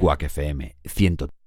Quack FM 103.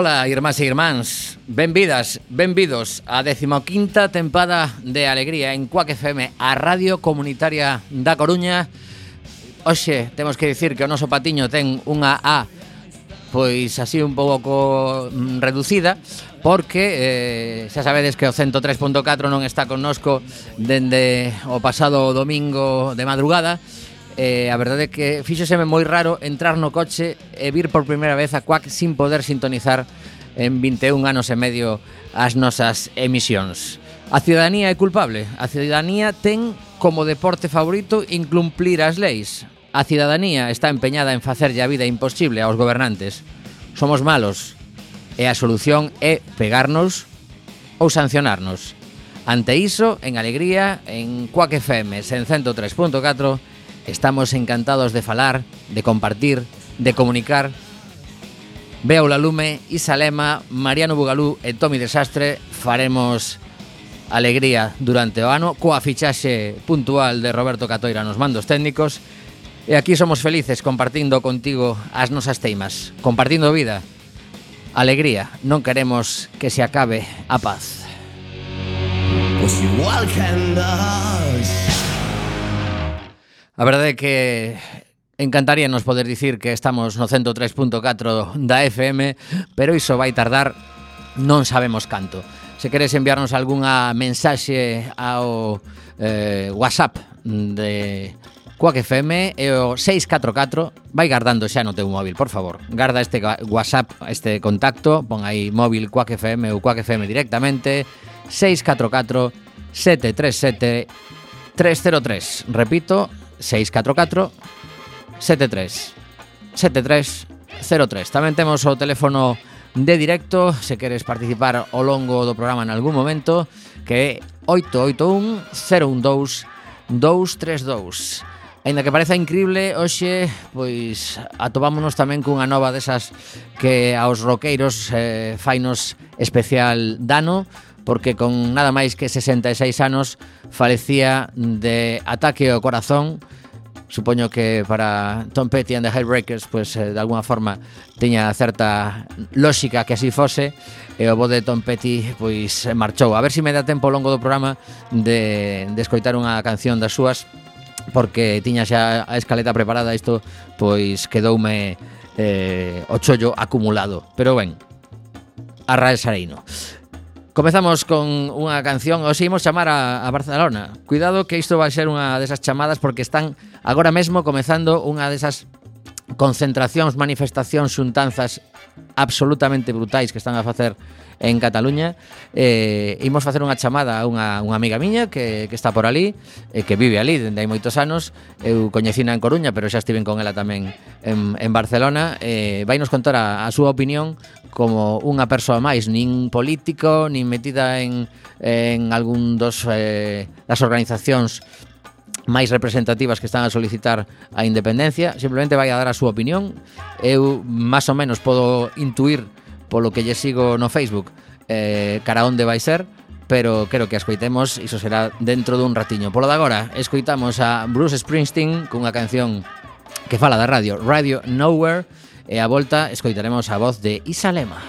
Ola, irmás e irmáns, benvidas, benvidos á 15ª tempada de Alegría en Cuac FM, a Radio Comunitaria da Coruña. Oxe, temos que dicir que o noso patiño ten unha A pois así un pouco mm, reducida porque eh, xa sabedes que o 103.4 non está connosco dende o pasado domingo de madrugada eh, a verdade é que fíxoseme moi raro entrar no coche e vir por primeira vez a Quack sin poder sintonizar en 21 anos e medio as nosas emisións. A ciudadanía é culpable. A ciudadanía ten como deporte favorito incumplir as leis. A ciudadanía está empeñada en facerlle a vida imposible aos gobernantes. Somos malos e a solución é pegarnos ou sancionarnos. Ante iso, en Alegría, en Quack FM, en 103.4, Estamos encantados de falar, de compartir, de comunicar. Veo la Lume, Isalema, Mariano Bugalú e Tomi Desastre faremos alegría durante o ano coa fichaxe puntual de Roberto Catoira nos mandos técnicos e aquí somos felices compartindo contigo as nosas teimas, compartindo vida, alegría, non queremos que se acabe a paz. Pues igual que andas A verdade é que encantaríanos poder dicir que estamos no 103.4 da FM, pero iso vai tardar non sabemos canto. Se queres enviarnos algunha mensaxe ao eh, WhatsApp de Quack FM é o 644 Vai guardando xa no teu móvil, por favor Garda este WhatsApp, este contacto Pon aí móvil Quack FM ou Quack FM directamente 644 737 303 Repito, 644 73 7303. Tamén temos o teléfono de directo se queres participar ao longo do programa en algún momento que é 881 012 232. Ainda que pareza increíble, hoxe pois atopámonos tamén cunha nova desas que aos roqueiros eh, fainos especial dano, porque con nada máis que 66 anos falecía de ataque ao corazón supoño que para Tom Petty and the Heartbreakers pues, eh, de alguna forma teña certa lógica que así fose e o bo de Tom Petty pois marchou. A ver se si me dá tempo ao longo do programa de, de escoitar unha canción das súas porque tiña xa a escaleta preparada isto pois quedoume eh, o chollo acumulado. Pero ben, Arraes Areino. Comezamos con unha canción, os imos chamar a, a Barcelona. Cuidado que isto vai ser unha desas chamadas porque están agora mesmo comezando unha desas concentracións, manifestacións, xuntanzas absolutamente brutais que están a facer en Cataluña. Eh, imos facer unha chamada a unha, unha amiga miña que, que está por ali, eh, que vive ali dende hai moitos anos. Eu coñecina en Coruña, pero xa estiven con ela tamén en, en Barcelona. Eh, vai nos contar a, a súa opinión como unha persoa máis, nin político, nin metida en, en algún dos eh, das organizacións máis representativas que están a solicitar a independencia, simplemente vai a dar a súa opinión. Eu máis ou menos podo intuir polo que lle sigo no Facebook eh, cara onde vai ser, pero creo que a escoitemos, iso será dentro dun ratiño. Polo de agora, escoitamos a Bruce Springsteen cunha canción que fala da radio, Radio Nowhere, E a volta escoitaremos a voz de Isa Lema.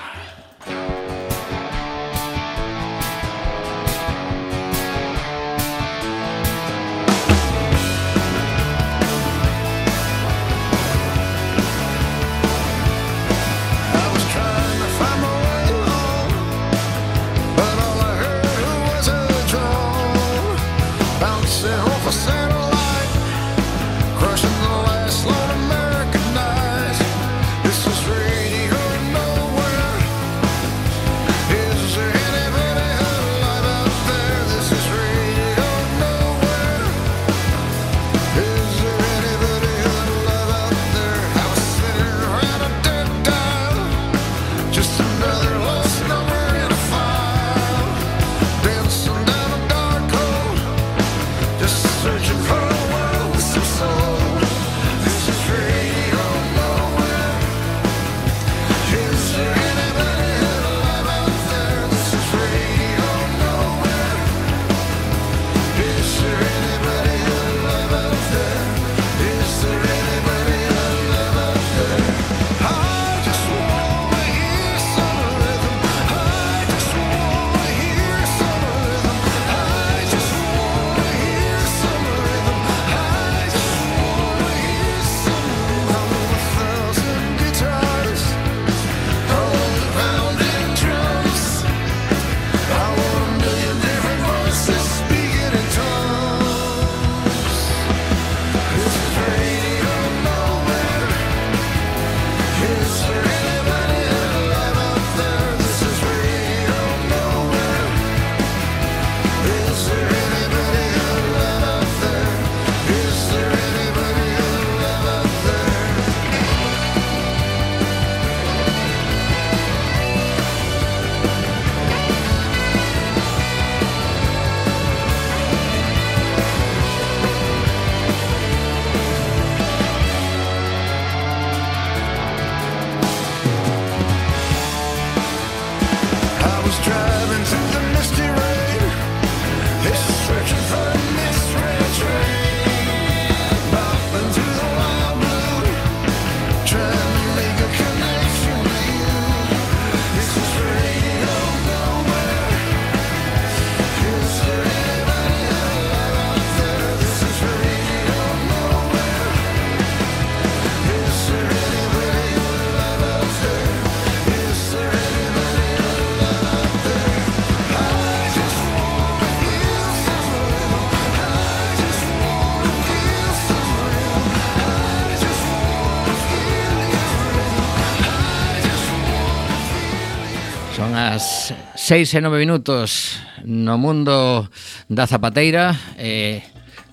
6 e 9 minutos no mundo da zapateira eh,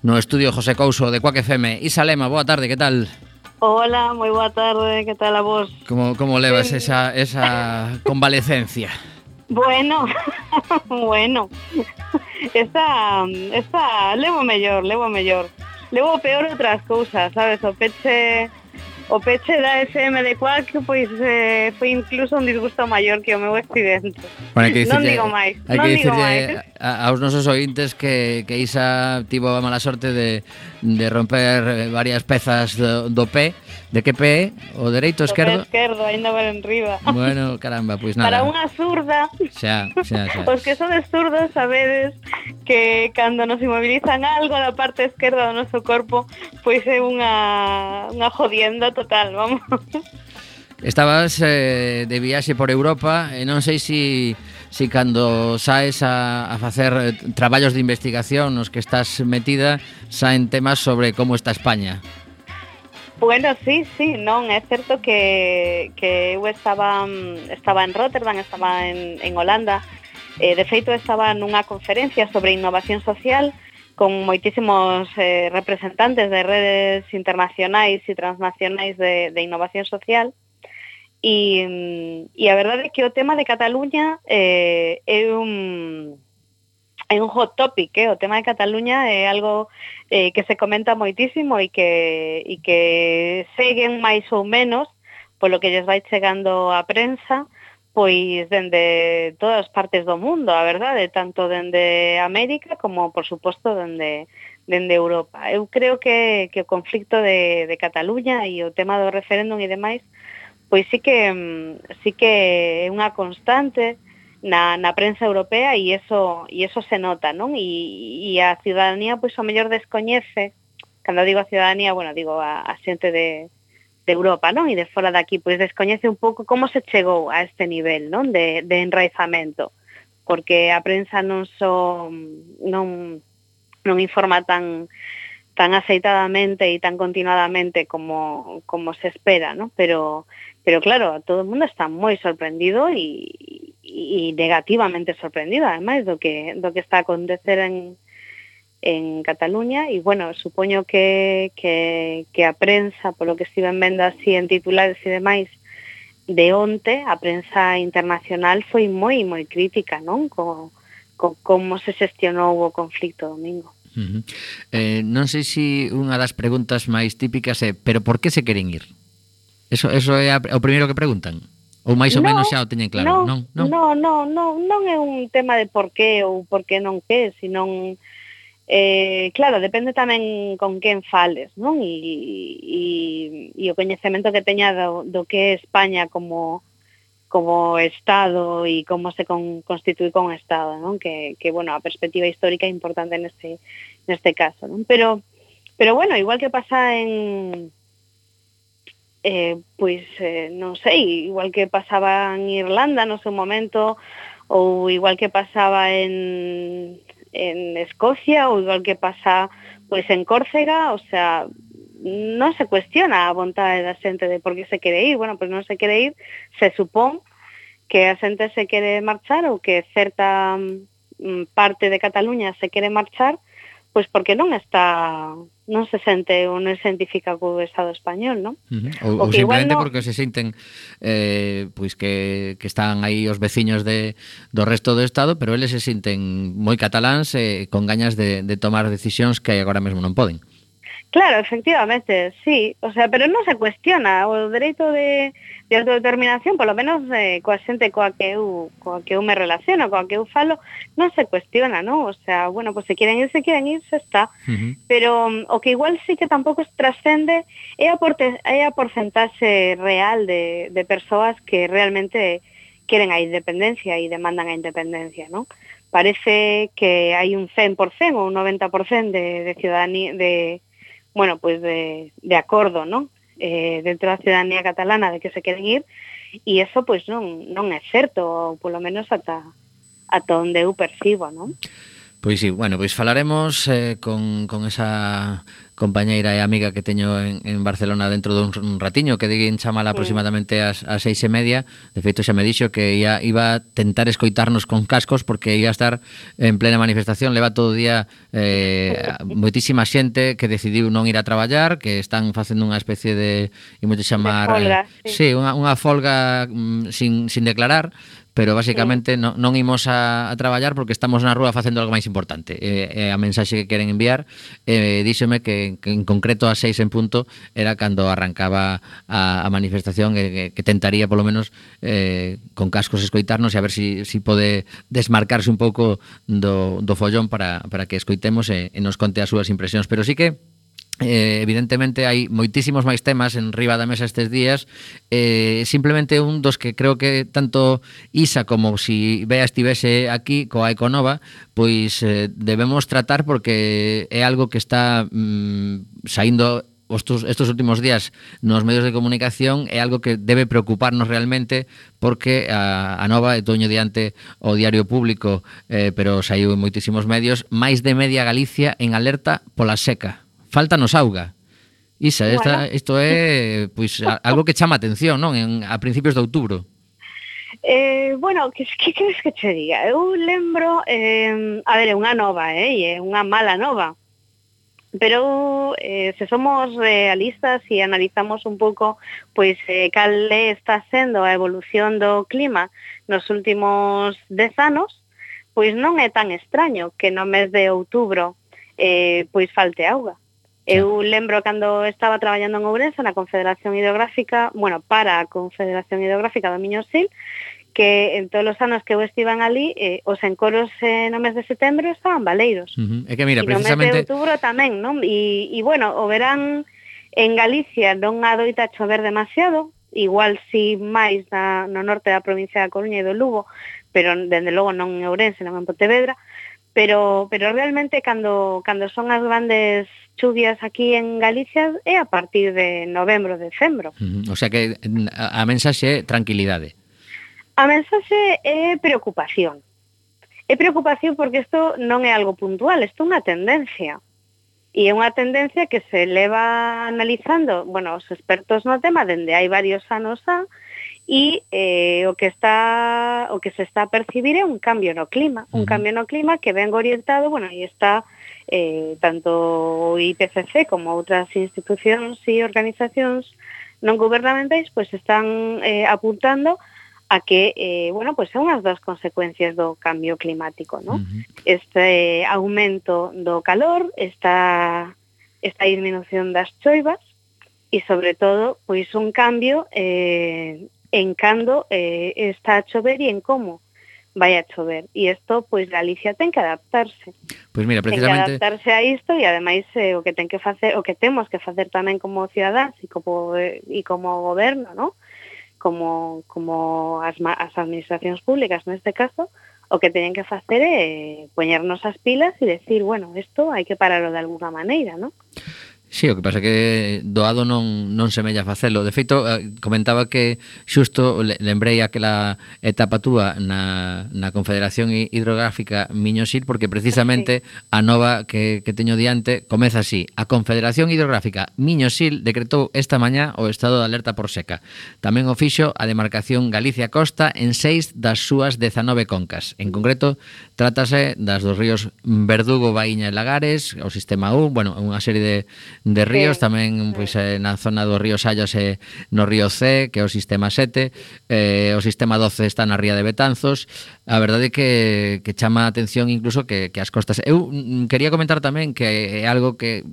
no estudio José Couso de Cuac FM Isalema, boa tarde, que tal? Hola, moi boa tarde, que tal a vos? Como, como levas sí. esa, esa convalecencia? Bueno, bueno Esta, esta levo mellor, levo mellor Levo peor outras cousas, sabes? O peche o peche da FM de Quack pois eh, foi incluso un disgusto maior que o meu accidente. Bueno, que dicirlle, non digo máis, hai non que digo máis. A, aos nosos ointes que, que Isa tivo a mala sorte de, de romper varias pezas do, do pé, de que pé? O dereito o esquerdo? O esquerdo, ainda ver en riba. Bueno, caramba, pois pues nada. Para unha zurda. Xa, xa, xa. Os que son zurdos sabedes que cando nos inmovilizan algo da parte esquerda do noso corpo, pois é unha, unha jodienda total, vamos. Estabas eh, de viaxe por Europa e non sei se si, si cando saes a, a facer eh, traballos de investigación nos que estás metida saen temas sobre como está España. Bueno, sí, sí, non, é certo que, que eu estaba, estaba en Rotterdam, estaba en, en Holanda, eh, de feito estaba nunha conferencia sobre innovación social e con moitísimos eh, representantes de redes internacionais e transnacionais de, de innovación social e, e a verdade é que o tema de Cataluña eh, é un é un hot topic, eh? o tema de Cataluña é algo eh, que se comenta moitísimo e que, e que seguen máis ou menos polo que lles vai chegando a prensa, pois dende todas as partes do mundo, a verdade, tanto dende América como, por suposto, dende, dende Europa. Eu creo que, que o conflicto de, de Cataluña e o tema do referéndum e demais, pois sí que, mm, sí que é unha constante na, na prensa europea e eso, e eso se nota, non? E, e a ciudadanía, pois, o mellor descoñece, cando digo a ciudadanía, bueno, digo a, a xente de, de Europa non? e de fora daqui, pois descoñece un pouco como se chegou a este nivel non? De, de enraizamento porque a prensa non só non, non informa tan tan aceitadamente e tan continuadamente como, como se espera, ¿no? Pero, pero claro, todo o mundo está moi sorprendido e, e negativamente sorprendido, ademais, do que, do que está a acontecer en, en Cataluña e, bueno, supoño que, que, que a prensa, polo que estiven vendo así en titulares e demais, de onte a prensa internacional foi moi, moi crítica, non? Co, co, como se xestionou o conflicto domingo. Uh -huh. eh, non sei se si unha das preguntas máis típicas é pero por que se queren ir? Eso, eso é a, o primeiro que preguntan. Ou máis ou no, menos xa o teñen claro, non? Non, non, non, non, non é un tema de por que ou por que non que, senón Eh, claro, depende tamén con quen fales, non? E, e, e o coñecemento que teña do, do que é España como como Estado e como se con, constitui con Estado, non? Que, que, bueno, a perspectiva histórica é importante neste, neste caso, non? Pero, pero bueno, igual que pasa en, eh, pois, eh, non sei, igual que pasaba en Irlanda no seu momento, ou igual que pasaba en en Escocia ou igual que pasa pois en Córcega, o sea, non se cuestiona a vontade da xente de por que se quere ir, bueno, pois non se quere ir, se supón que a xente se quere marchar ou que certa mm, parte de Cataluña se quere marchar, pois porque non está non se sente ou non se identifica co Estado español, non? Uh -huh. Ou, ou simplemente no... porque se sinten eh, pois que, que están aí os veciños de, do resto do Estado, pero eles se sinten moi cataláns eh, con gañas de, de tomar decisións que agora mesmo non poden. Claro, efectivamente, sí. O sea, pero non se cuestiona o dereito de, de autodeterminación, polo menos eh, coa xente coa que, eu, coa que eu me relaciono, coa que eu falo, non se cuestiona, non? O sea, bueno, pues se queren ir, se queren ir, se está. Uh -huh. Pero mm, o que igual sí que tampouco trascende é a, porte, é a porcentaxe real de, de persoas que realmente queren a independencia e demandan a independencia, non? Parece que hai un 100% ou un 90% de, de ciudadanía, de bueno, pues de, de acordo, non? Eh, dentro da ciudadanía catalana de que se queren ir e eso pois non non é certo, ou polo menos ata ata onde eu percibo, non? Pois sí, bueno, pois falaremos eh, con, con esa compañeira e amiga que teño en, en Barcelona dentro dun un ratiño que diguen chamala aproximadamente ás, ás seis e media. De feito xa me dixo que ia, iba a tentar escoitarnos con cascos porque ia a estar en plena manifestación. Leva todo o día eh, moitísima xente que decidiu non ir a traballar que están facendo unha especie de imos de chamar de folga, eh, sí. sí, unha, unha folga mm, sin, sin declarar pero basicamente sí. non, non imos a, a traballar porque estamos na rúa facendo algo máis importante. Eh, eh, a mensaxe que queren enviar eh, díxeme que, que en concreto a seis en punto era cando arrancaba a, a manifestación eh, que tentaría polo menos eh, con cascos escoitarnos e a ver si, si pode desmarcarse un pouco do, do follón para, para que escoitemos e, e nos conte as súas impresións. Pero sí que eh, evidentemente hai moitísimos máis temas en riba da mesa estes días. Eh, simplemente un dos que creo que tanto Isa como si Bea estivese aquí coa Econova pois eh, debemos tratar porque é algo que está mm, saindo estos, estos últimos días nos medios de comunicación é algo que debe preocuparnos realmente porque a, a Nova e toño diante o diario público eh, pero saiu en moitísimos medios. Máis de media Galicia en alerta pola seca falta nos auga. Isa, esta, bueno. isto é pois, algo que chama atención, non? En, a principios de outubro. Eh, bueno, que, que queres que che diga? Eu lembro, eh, a ver, é unha nova, eh, é unha mala nova, pero eh, se somos realistas e analizamos un pouco pois eh, cal está sendo a evolución do clima nos últimos dez anos, pois non é tan extraño que no mes de outubro eh, pois falte auga. Eu lembro cando estaba traballando en Ourense na Confederación Hidrográfica, bueno, para a Confederación Hidrográfica do Miño Sil, que en todos os anos que eu estivan ali, eh, os encoros eh, no mes de setembro estaban baleiros. Uh -huh. É que mira, e precisamente... E no mes de outubro tamén, non? E, e bueno, o verán en Galicia non adoita chover demasiado, igual si máis na, no norte da provincia da Coruña e do Lugo, pero dende logo non en Ourense, non en Pontevedra, pero pero realmente cando cando son as grandes chuvias aquí en Galicia é a partir de novembro, decembro. Mm, o sea que a mensaxe é tranquilidade. A mensaxe é preocupación. É preocupación porque isto non é algo puntual, isto é unha tendencia. E é unha tendencia que se leva analizando, bueno, os expertos no tema dende hai varios anos a, xa, e eh, o que está o que se está a percibir é un cambio no clima, un cambio no clima que ven orientado, bueno, aí está eh, tanto o IPCC como outras institucións e organizacións non gubernamentais pois están eh, apuntando a que, eh, bueno, pues son as das consecuencias do cambio climático, ¿no? Uh -huh. Este aumento do calor, esta, esta disminución das choivas, e sobre todo pois un cambio eh, en cando eh, está a chover e en como vaya a chover. Y isto, pois, Galicia ten que adaptarse. Pois mira, precisamente... Ten que adaptarse a isto e, ademais, eh, o que ten que facer, o que temos que facer tamén como cidadáns e como, eh, e como goberno, ¿no? como, como as, as administracións públicas neste caso, o que teñen que facer é poñernos as pilas e decir, bueno, isto hai que pararlo de alguna maneira, ¿no? Sí, o que pasa que doado non, non se mella facelo. De feito, eh, comentaba que xusto lembrei aquela etapa túa na, na Confederación Hidrográfica Miñosil, porque precisamente sí. a nova que, que teño diante comeza así. A Confederación Hidrográfica Miñosil decretou esta mañá o estado de alerta por seca. Tamén o fixo a demarcación Galicia Costa en seis das súas 19 concas. En concreto, Trátase das dos ríos Verdugo, Baíña e Lagares, o sistema U, bueno, unha serie de, de ríos, sí. tamén pois, eh, na zona do río Sallas e no río C, que é o sistema 7, eh, o sistema 12 está na ría de Betanzos, a verdade é que, que chama a atención incluso que, que as costas... Eu mm, quería comentar tamén que é algo que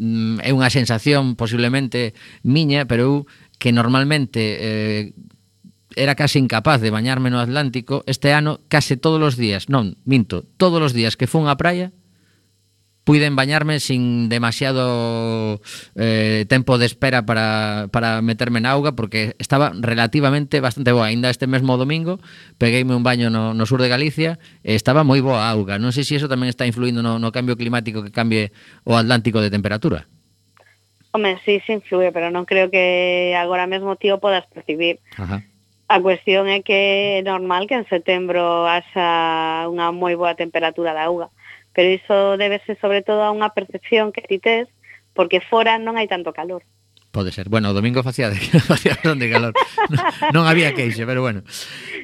mm, é unha sensación posiblemente miña, pero eu que normalmente eh, era case incapaz de bañarme no Atlántico, este ano case todos os días, non, minto, todos os días que fun á praia, puiden bañarme sin demasiado eh, tempo de espera para, para meterme na auga porque estaba relativamente bastante boa. Ainda este mesmo domingo pegueime un baño no, no sur de Galicia e estaba moi boa a auga. Non sei se iso tamén está influindo no, no cambio climático que cambie o Atlántico de temperatura. Home, sí, se sí influe, pero non creo que agora mesmo tío podas percibir. Ajá A cuestión é que é normal que en setembro haxa unha moi boa temperatura da auga, pero iso débese sobre todo a unha percepción que ti tes, porque fora non hai tanto calor. Pode ser. Bueno, o domingo facía de, facía de calor. non, non había queixe, pero bueno.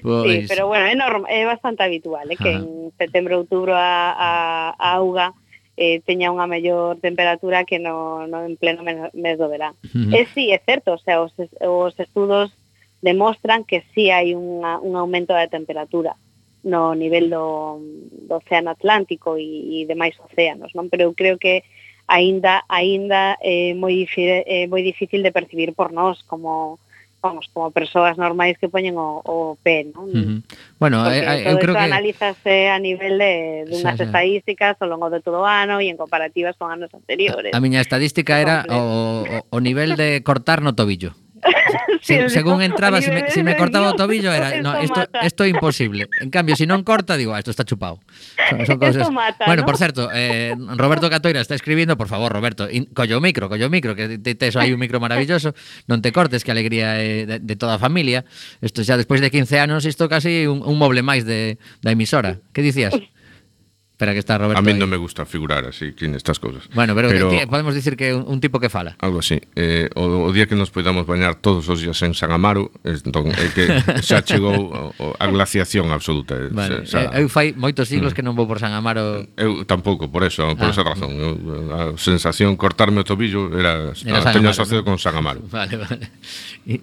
Pois... Sí, pero bueno, é, normal, é bastante habitual, é eh, que Ajá. en setembro, outubro a, a, a auga eh, teña unha mellor temperatura que no, no en pleno mes, do verán. Uh -huh. E eh, sí, é certo, o sea, os, os estudos demostran que sí hai unha, un aumento da temperatura no nivel do, do Océano Atlántico e, e demais océanos, non? Pero eu creo que aínda aínda é eh, moi difícil, eh, moi difícil de percibir por nós como vamos, como persoas normais que poñen o, o pé, non? Uh -huh. Bueno, Porque eh, eh, todo eu creo que analízase a nivel de dunhas xa, xa. estadísticas ao longo de todo o ano e en comparativas con anos anteriores. A, a miña estadística era o, o, o nivel de cortar no tobillo. se, según entraba, si me, si me cortaba o tobillo, era, no, esto, esto é imposible. En cambio, si non corta, digo, ah, esto está chupado. Son, son cosas... Mata, bueno, ¿no? por certo, eh, Roberto Catoira está escribindo, por favor, Roberto, in, collo o micro, collo o micro, que te, tes aí un micro maravilloso, non te cortes, que alegría eh, de, de toda a familia. Isto xa despois de 15 anos, isto casi un, un moble máis de, da emisora. Que dicías? Espera que está Roberto A mí non me gusta figurar así que nestas cousas. Bueno, pero, pero que, podemos dicir que un, un tipo que fala. Algo así. Eh, o, o día que nos podamos bañar todos os días en San Amaro, entón é que xa chegou a glaciación absoluta. Eh, vale. Xa, xa... Eu fai moitos siglos mm. que non vou por San Amaro. Eu tampouco, por eso, por ah. esa razón. Eu, a sensación cortarme o tobillo era, era teño asociado ¿no? con San Amaro. Vale, vale. Y,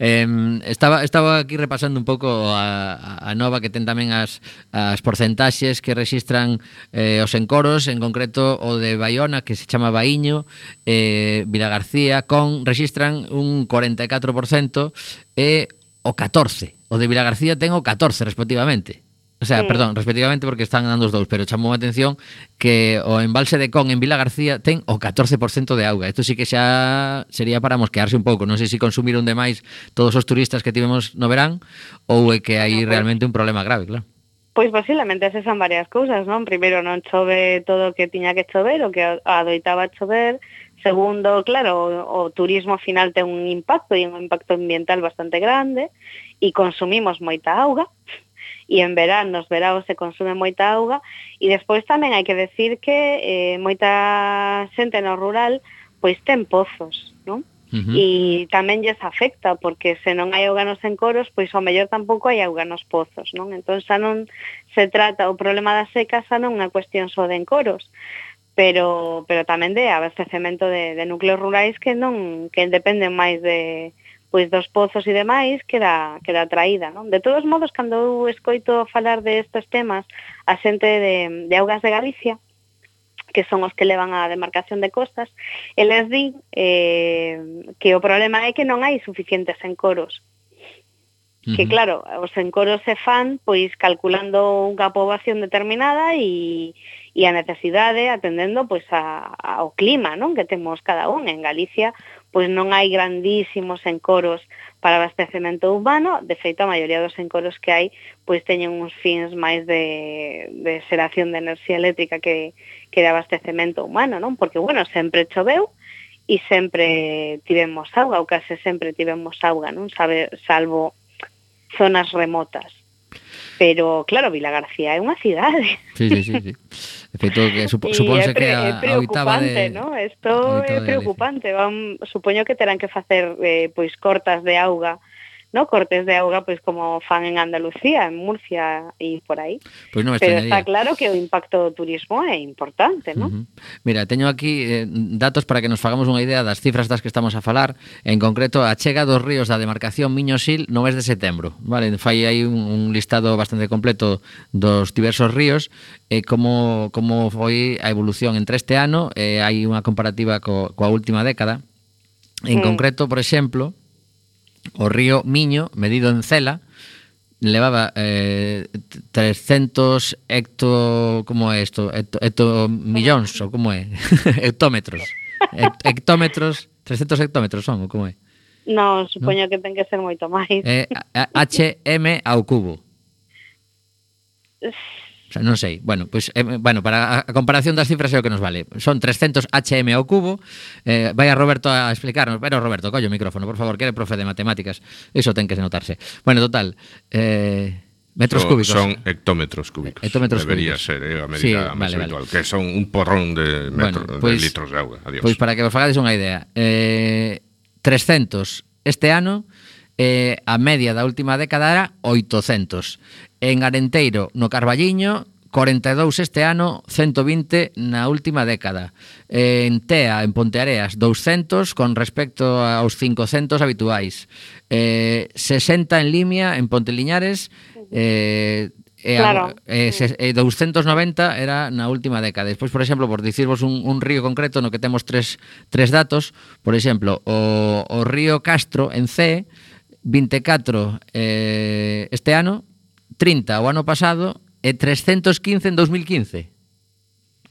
eh, estaba estaba aquí repasando un pouco a, a nova que ten tamén as as porcentaxes que rexistran eh, os encoros, en concreto o de Baiona, que se chama Baiño, eh, Vila García, con registran un 44% e eh, o 14%. O de Vila García ten o 14%, respectivamente. O sea, sí. perdón, respectivamente porque están dando os dous, pero chamou a atención que o embalse de Con en Vila García ten o 14% de auga. Isto sí que xa sería para mosquearse un pouco. Non sei se consumiron demais todos os turistas que tivemos no verán ou é que hai realmente un problema grave, claro. Pois posiblemente esas son varias cousas, non? Primeiro, non chove todo o que tiña que chover, o que adoitaba chover. Segundo, claro, o, o turismo final ten un impacto e un impacto ambiental bastante grande e consumimos moita auga e en verán, nos veraos se consume moita auga e despois tamén hai que decir que eh, moita xente no rural pois ten pozos, non? -huh. e tamén lles afecta porque se non hai auganos en coros, pois ao mellor tampouco hai auganos pozos, non? Entón xa non se trata o problema da seca xa non unha cuestión só de encoros, pero pero tamén de abastecemento de, de núcleos rurais que non que dependen máis de pois dos pozos e demais que da, que da traída. Non? De todos modos, cando eu escoito falar destes temas a xente de, de Augas de Galicia, que son os que levan a demarcación de costas, eles din eh, que o problema é que non hai suficientes encoros. Que claro, os encoros se fan pois calculando unha poboación determinada e, e a necesidade atendendo pois a, ao clima non que temos cada un. En Galicia pois non hai grandísimos encoros para abastecemento urbano, de feito a maioría dos encoros que hai pois teñen uns fins máis de, de xeración de enerxía eléctrica que, que de abastecemento humano, non? Porque, bueno, sempre choveu e sempre tivemos auga, ou case sempre tivemos auga, non? Sabe, salvo zonas remotas. Pero, claro, Vila García é unha cidade. Sí, sí, sí. sí. De feito, que supo, supónse que a, é preocupante, de... no? Isto é preocupante. Van, supoño que terán que facer eh, pois cortas de auga no cortes de auga pois como fan en Andalucía, en Murcia e por aí. Pois non Pero está claro que o impacto do turismo é importante, no Uh -huh. Mira, teño aquí eh, datos para que nos fagamos unha idea das cifras das que estamos a falar, en concreto a chega dos ríos da demarcación Miño-Sil no mes de setembro. Vale, fai aí un, un listado bastante completo dos diversos ríos e eh, como como foi a evolución entre este ano, eh, hai unha comparativa co, coa última década. En mm. concreto, por exemplo, O río Miño, medido en cela, levaba eh, 300 hecto... Como é isto? Hecto, hecto millóns, ou como é? hectómetros. hectómetros, 300 hectómetros son, ou como é? Non, supoño no? que ten que ser moito máis. Eh, HM ao cubo. sea, non sei. Bueno, pois pues, eh, bueno, para a comparación das cifras é o que nos vale. Son 300 HM ao cubo. Eh, vai a Roberto a explicarnos. Pero Roberto, collo o micrófono, por favor, que é profe de matemáticas. Iso ten que notarse. Bueno, total, eh Metros so, cúbicos. Son hectómetros cúbicos. Eh, hectómetros Debería cúbicos. ser eh, a medida sí, máis vale, habitual, vale. que son un porrón de, metro, bueno, pues, de pois, litros de agua. Adiós. Pois pues para que vos fagades unha idea, eh, 300 este ano, eh, a media da última década era 800 en Arenteiro, no Carballiño, 42 este ano, 120 na última década. En Tea, en Ponteareas, 200 con respecto aos 500 habituais. Eh, 60 en Limia, en Ponteliñares, eh, e, claro. e, se, e 290 era na última década. Despois, por exemplo, por dicirvos un, un río concreto no que temos tres, tres datos, por exemplo, o, o río Castro en C, 24 eh, este ano, 30 o ano pasado e 315 en 2015.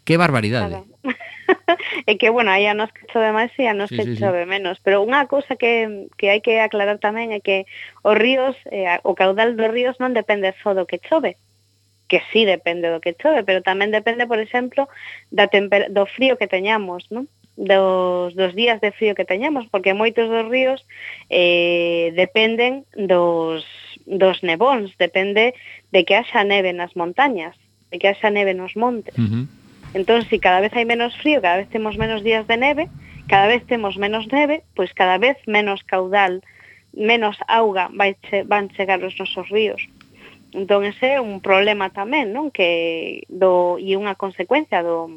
Que barbaridade. Claro. e que, bueno, hai anos que chove máis e anos sí, que sí, chove sí. menos. Pero unha cousa que, que hai que aclarar tamén é que os ríos, eh, o caudal dos ríos non depende só do que chove que sí depende do que chove, pero tamén depende, por exemplo, da do frío que teñamos, non? Dos, dos días de frío que teñamos, porque moitos dos ríos eh, dependen dos, dos nebóns, depende de que haxa neve nas montañas, de que haxa neve nos montes. Uh -huh. Entón, si cada vez hai menos frío, cada vez temos menos días de neve, cada vez temos menos neve, pois cada vez menos caudal, menos auga vai che, van chegar os nosos ríos. Entón, ese é un problema tamén, non? Que do, e unha consecuencia do,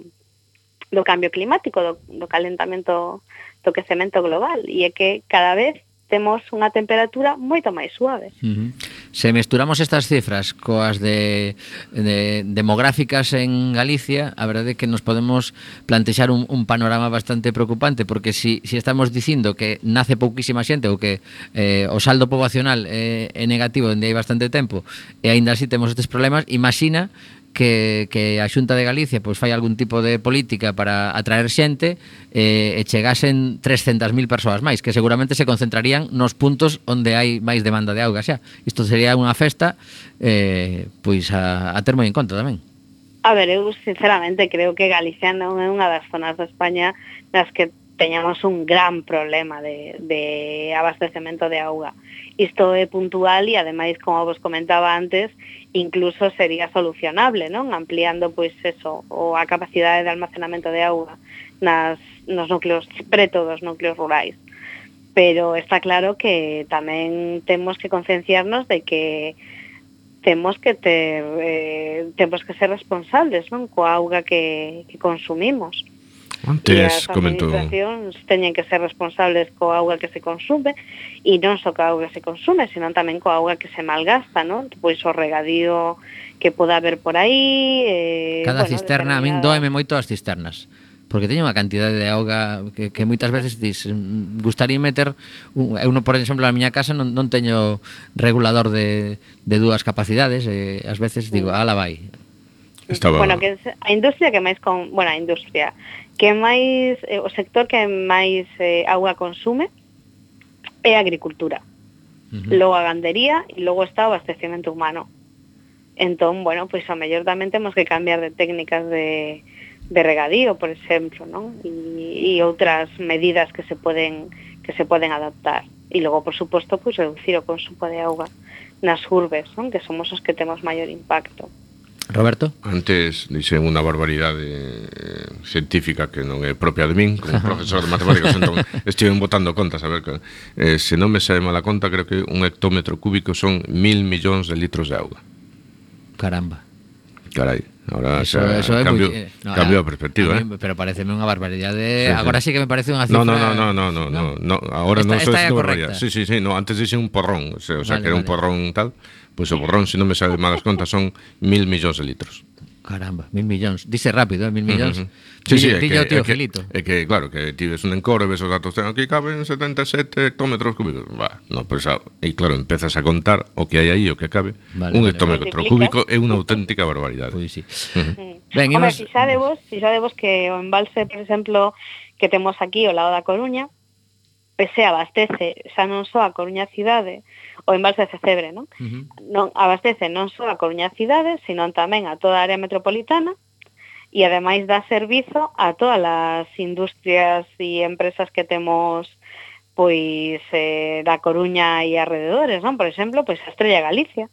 do cambio climático, do, do calentamento do quecemento global, e é que cada vez temos unha temperatura moito máis suave. Uh -huh. Se mesturamos estas cifras coas de, de demográficas en Galicia, a verdade é que nos podemos plantexar un, un panorama bastante preocupante, porque si, si estamos dicindo que nace pouquísima xente ou que eh, o saldo poboacional eh, é negativo dende hai bastante tempo, e aínda así temos estes problemas, imagina que, que a Xunta de Galicia pois fai algún tipo de política para atraer xente eh, e chegasen 300.000 persoas máis, que seguramente se concentrarían nos puntos onde hai máis demanda de auga xa. Isto sería unha festa eh, pois a, a ter moi en conta tamén. A ver, eu sinceramente creo que Galicia non é unha das zonas de España nas que teñamos un gran problema de, de abastecemento de auga. Isto é puntual e, ademais, como vos comentaba antes, incluso sería solucionable, non? Ampliando, pois, eso, o a capacidade de almacenamento de auga nas, nos núcleos, preto dos núcleos rurais. Pero está claro que tamén temos que concienciarnos de que temos que ter, eh, temos que ser responsables, non? Coa auga que, que consumimos. Antes e comentou. As administracións teñen que ser responsables coa auga que se consume e non só coa auga que se consume, senón tamén coa auga que se malgasta, non? Pois o regadío que poda haber por aí... Eh, Cada bueno, cisterna, a min doeme moito as cisternas porque teño unha cantidade de auga que, que moitas veces dis gustaría meter un, eh, eu non, por exemplo na miña casa non, non teño regulador de, de dúas capacidades eh, e ás veces digo ala vai Estaba... Bueno, que a industria que máis con, bueno, a industria que máis eh, o sector que máis eh, auga consume é a agricultura. Uh -huh. Logo a gandería e logo está o abastecemento humano. Entón, bueno, pois pues, a mellor tamén temos que cambiar de técnicas de, de regadío, por exemplo, non? E, e outras medidas que se poden que se poden adaptar. E logo, por suposto, pois pues, reducir o consumo de auga nas urbes, non? Que somos os que temos maior impacto. Uh Roberto? Antes dixen unha barbaridade eh, científica que non é propia de min, como profesor de matemáticas, entón estive botando contas, a ver, que, eh, se non me sae mala conta, creo que un hectómetro cúbico son mil millóns de litros de auga. Caramba. Carai. Ahora eso, xa, eso cambio, muy, eh, no, cambio a, a perspectiva, a mí, eh? Pero pareceme unha barbaridade. Sí, sí. Agora sí que me parece unha cifra. No, no, no, no, no, no, no, no. ahora esta, non esta é correcta. Sí, sí, sí, no, antes dixe un porrón, o sea, vale, o sea que era vale. un porrón tal pois o borrón, se non me sabe malas contas, son mil millóns de litros. Caramba, mil millóns. Dice rápido, eh, mil millóns. Uh -huh. Sí, sí, é que, tío, é que, é que, claro, que tives un encore, ves os datos, ten, aquí caben 77 hectómetros cúbicos. Va, no, pues, e claro, empezas a contar o que hai aí, o que cabe. Vale, un vale, hectómetro vale. cúbico é unha auténtica barbaridade. Pois sí. Uh -huh. Hombre, imos... Home, fixadevos, fixadevos que o embalse, por exemplo, que temos aquí ao lado da Coruña, pese abastece xa non só a Coruña cidade, o embalse de Cebre, non? Uh -huh. non abastece non só a Coruña cidade, sino tamén a toda a área metropolitana e ademais dá servizo a todas as industrias e empresas que temos pois eh, da Coruña e arredores, non? Por exemplo, pois a Estrella Galicia,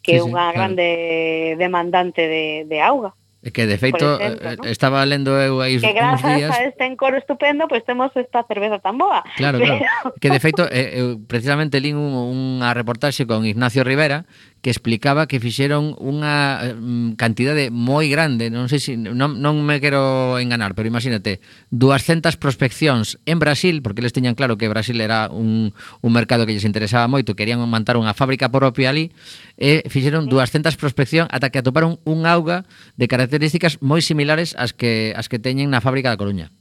que sí, é unha sí, grande claro. demandante de, de auga. Que de feito exemplo, eh, ¿no? estaba lendo eu aí uns que grazas días... a este encoro estupendo, pois pues, temos esta cerveza tan boa. Claro, Pero... claro. Que de feito eh, eu precisamente lin un, unha reportaxe con Ignacio Rivera que explicaba que fixeron unha mm, cantidade moi grande, non sei se non, non me quero enganar, pero imagínate, 200 prospeccións en Brasil, porque eles teñan claro que Brasil era un, un mercado que lles interesaba moito, querían montar unha fábrica propia ali, e fixeron 200 prospeccións ata que atoparon un auga de características moi similares ás que as que teñen na fábrica da Coruña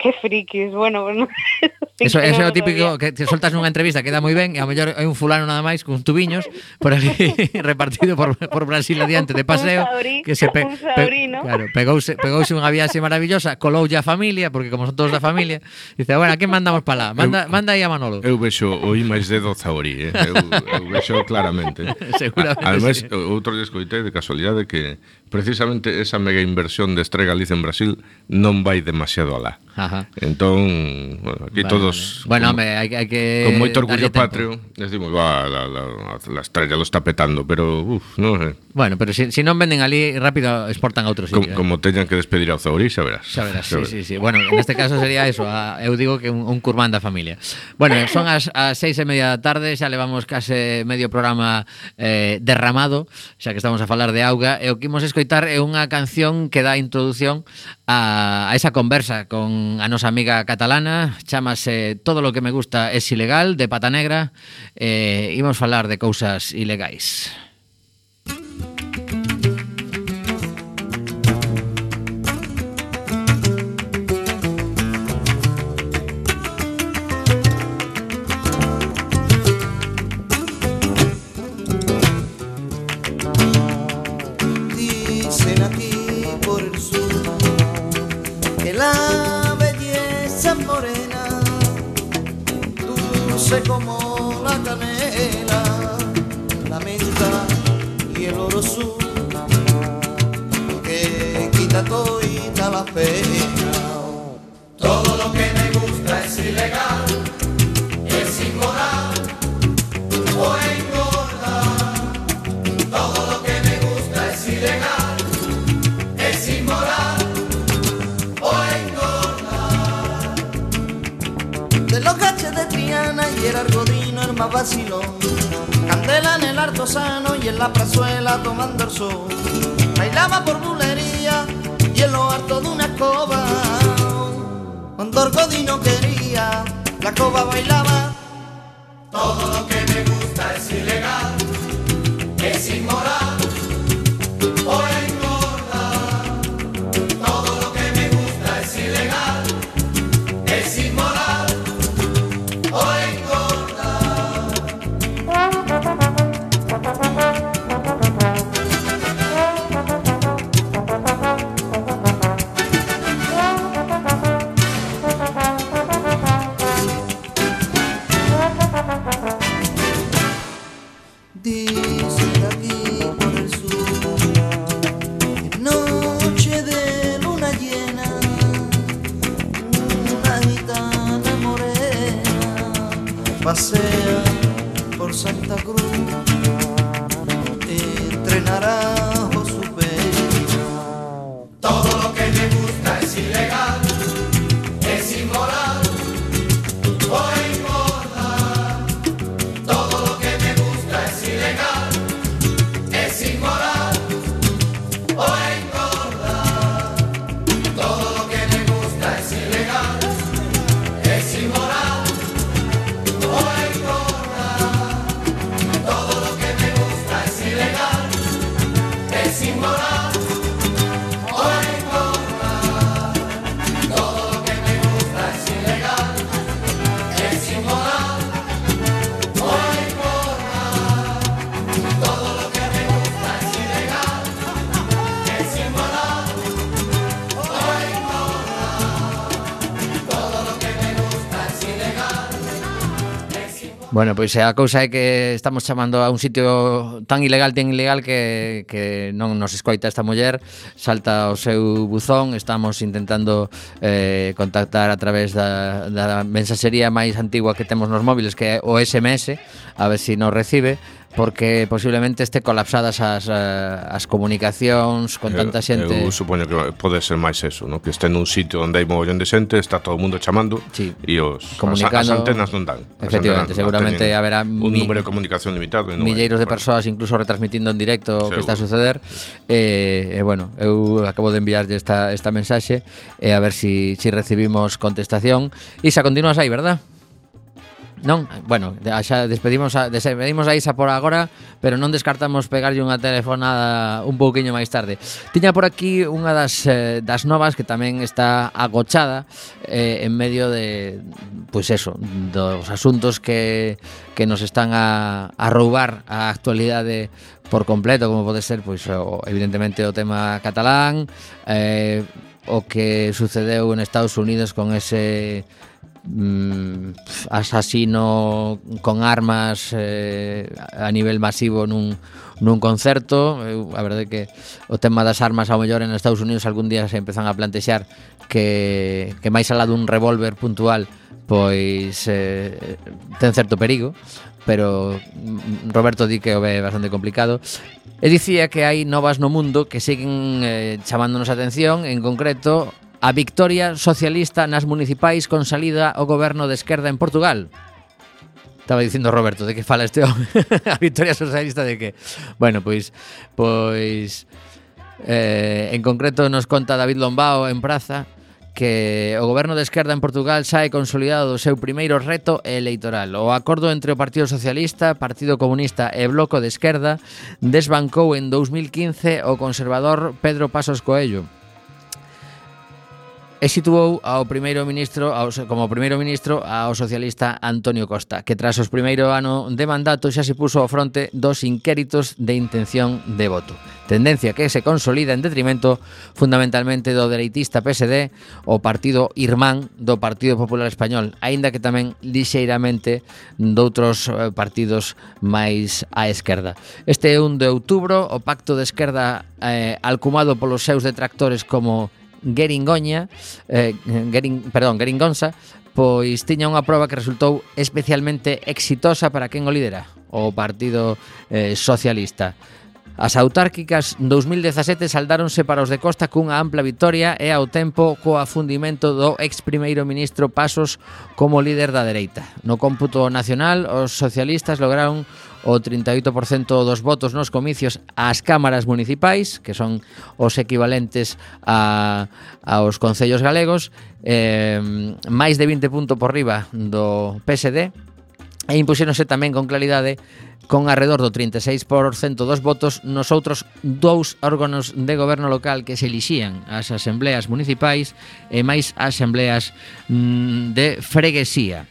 que frikis, bueno, bueno Eso, eso é o típico que te soltas nunha entrevista, queda moi ben, e ao mellor hai un fulano nada máis con tubiños por ali repartido por, por Brasil adiante de paseo, saurí, que se pe, saurí, pe, ¿no? claro, pegouse, pegouse unha viaxe maravillosa, coloulle a familia, porque como son todos da familia, dice, bueno, a quen mandamos para lá? Manda, eu, manda aí a Manolo. Eu vexo o máis dedo saurí, eh? eu, eu vexo claramente. Seguramente. Ademais, sí. outro descoitei de casualidade que precisamente esa mega inversión de Estrega Galicia en Brasil non vai demasiado alá. Ajá. Entón, bueno, aquí vale, todos vale. Bueno, con, home, hai, hai que con moito orgullo patrio, decimos, va, la, la, la Estrella lo está petando, pero uf, non sé. Bueno, pero si, si non venden ali rápido exportan a outro sitio. Com, eh? Como teñan que despedir ao Zauri, xa verás. Xa verás, xa verás. Sí, sí, sí. Bueno, en este caso sería eso, a, eu digo que un, un curmán da familia. Bueno, son as, as seis e media da tarde, xa levamos case medio programa eh, derramado, xa que estamos a falar de auga, e o que imos escoitar escoitar é unha canción que dá introducción a, a esa conversa con a nosa amiga catalana. Chámase Todo lo que me gusta es ilegal, de Pata Negra. Eh, Imos falar de cousas ilegais. Dulce como la canela, la menta y el oro sur, que quita toda la pena. Todo lo que me gusta es ilegal, Candela en el artesano y en la prazuela tomando el sol. Bailaba por bulería y en lo harto de una escoba. Cuando Argodino quería, la escoba bailaba. Bueno, pois a cousa é que estamos chamando a un sitio tan ilegal, tan ilegal que, que non nos escoita esta muller, salta o seu buzón, estamos intentando eh, contactar a través da, da mensaxería máis antigua que temos nos móviles, que é o SMS, a ver se si nos recibe, porque posiblemente este colapsadas as, eh, as comunicacións con tanta xente. Eu, eu supoño que pode ser máis eso, no? que este nun sitio onde hai mogollón de xente, está todo o mundo chamando sí. e os Comunicando, as, as antenas non dan. Efectivamente, antenas, seguramente non haberá un mi, número de comunicación limitado. Non milleiros hai, de persoas incluso retransmitindo en directo o que está a suceder. E, eh, eh, bueno, eu acabo de enviarlle esta, esta mensaxe e eh, a ver si, si recibimos contestación. Isa, continuas aí, verdad? Non, bueno, xa despedimos a, despedimos a Isa por agora Pero non descartamos pegarlle unha telefonada un pouquiño máis tarde. Tiña por aquí unha das, eh, das novas que tamén está agochada eh, En medio de, pois pues eso, dos asuntos que, que nos están a, a roubar a actualidade por completo Como pode ser, pois, pues, o, evidentemente, o tema catalán eh, O que sucedeu en Estados Unidos con ese mm, asasino con armas eh, a nivel masivo nun, nun concerto. Eu, a verdade que o tema das armas ao mellor en Estados Unidos algún día se empezan a plantexar que, que máis alá dun revólver puntual pois eh, ten certo perigo pero mm, Roberto di que o ve bastante complicado. E dicía que hai novas no mundo que seguen eh, chamándonos a atención en concreto a victoria socialista nas municipais con salida o goberno de esquerda en Portugal. Estaba dicindo Roberto, de que fala este home? a victoria socialista de que? Bueno, pois pois eh, en concreto nos conta David Lombao en Praza que o goberno de esquerda en Portugal sae consolidado do seu primeiro reto electoral. O acordo entre o Partido Socialista, Partido Comunista e Bloco de Esquerda desbancou en 2015 o conservador Pedro Pasos Coelho e situou ao primeiro ministro ao, como primeiro ministro ao socialista Antonio Costa, que tras os primeiro ano de mandato xa se puso ao fronte dos inquéritos de intención de voto. Tendencia que se consolida en detrimento fundamentalmente do dereitista PSD, o partido irmán do Partido Popular Español, aínda que tamén lixeiramente doutros eh, partidos máis á esquerda. Este é un de outubro, o Pacto de Esquerda eh, alcumado polos seus detractores como Geringoña, eh, Gerin, perdón, Geringonza, pois tiña unha proba que resultou especialmente exitosa para quen o lidera, o Partido eh, Socialista. As autárquicas 2017 saldáronse para os de Costa cunha ampla vitoria e ao tempo co afundimento do ex primeiro ministro Pasos como líder da dereita. No cómputo nacional, os socialistas lograron o 38% dos votos nos comicios ás cámaras municipais, que son os equivalentes a, aos concellos galegos, eh, máis de 20 puntos por riba do PSD, e impuxéronse tamén con claridade con arredor do 36% dos votos nos outros dous órganos de goberno local que se elixían as asembleas municipais e máis asembleas mm, de freguesía.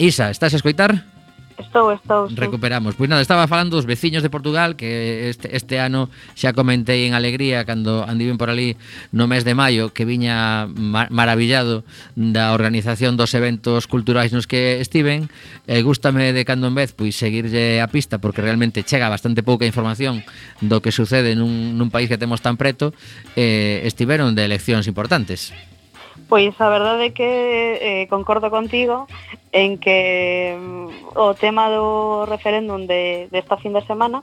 Isa, estás a escoitar? Estou, estou, Sí. Recuperamos. Pois nada, estaba falando dos veciños de Portugal que este, este ano xa comentei en alegría cando andiven por ali no mes de maio que viña mar maravillado da organización dos eventos culturais nos que estiven e eh, gústame de cando en vez pois seguirlle a pista porque realmente chega bastante pouca información do que sucede nun, nun país que temos tan preto eh, estiveron de eleccións importantes. Pois a verdade é que eh, concordo contigo en que mm, o tema do referéndum de, desta fin de semana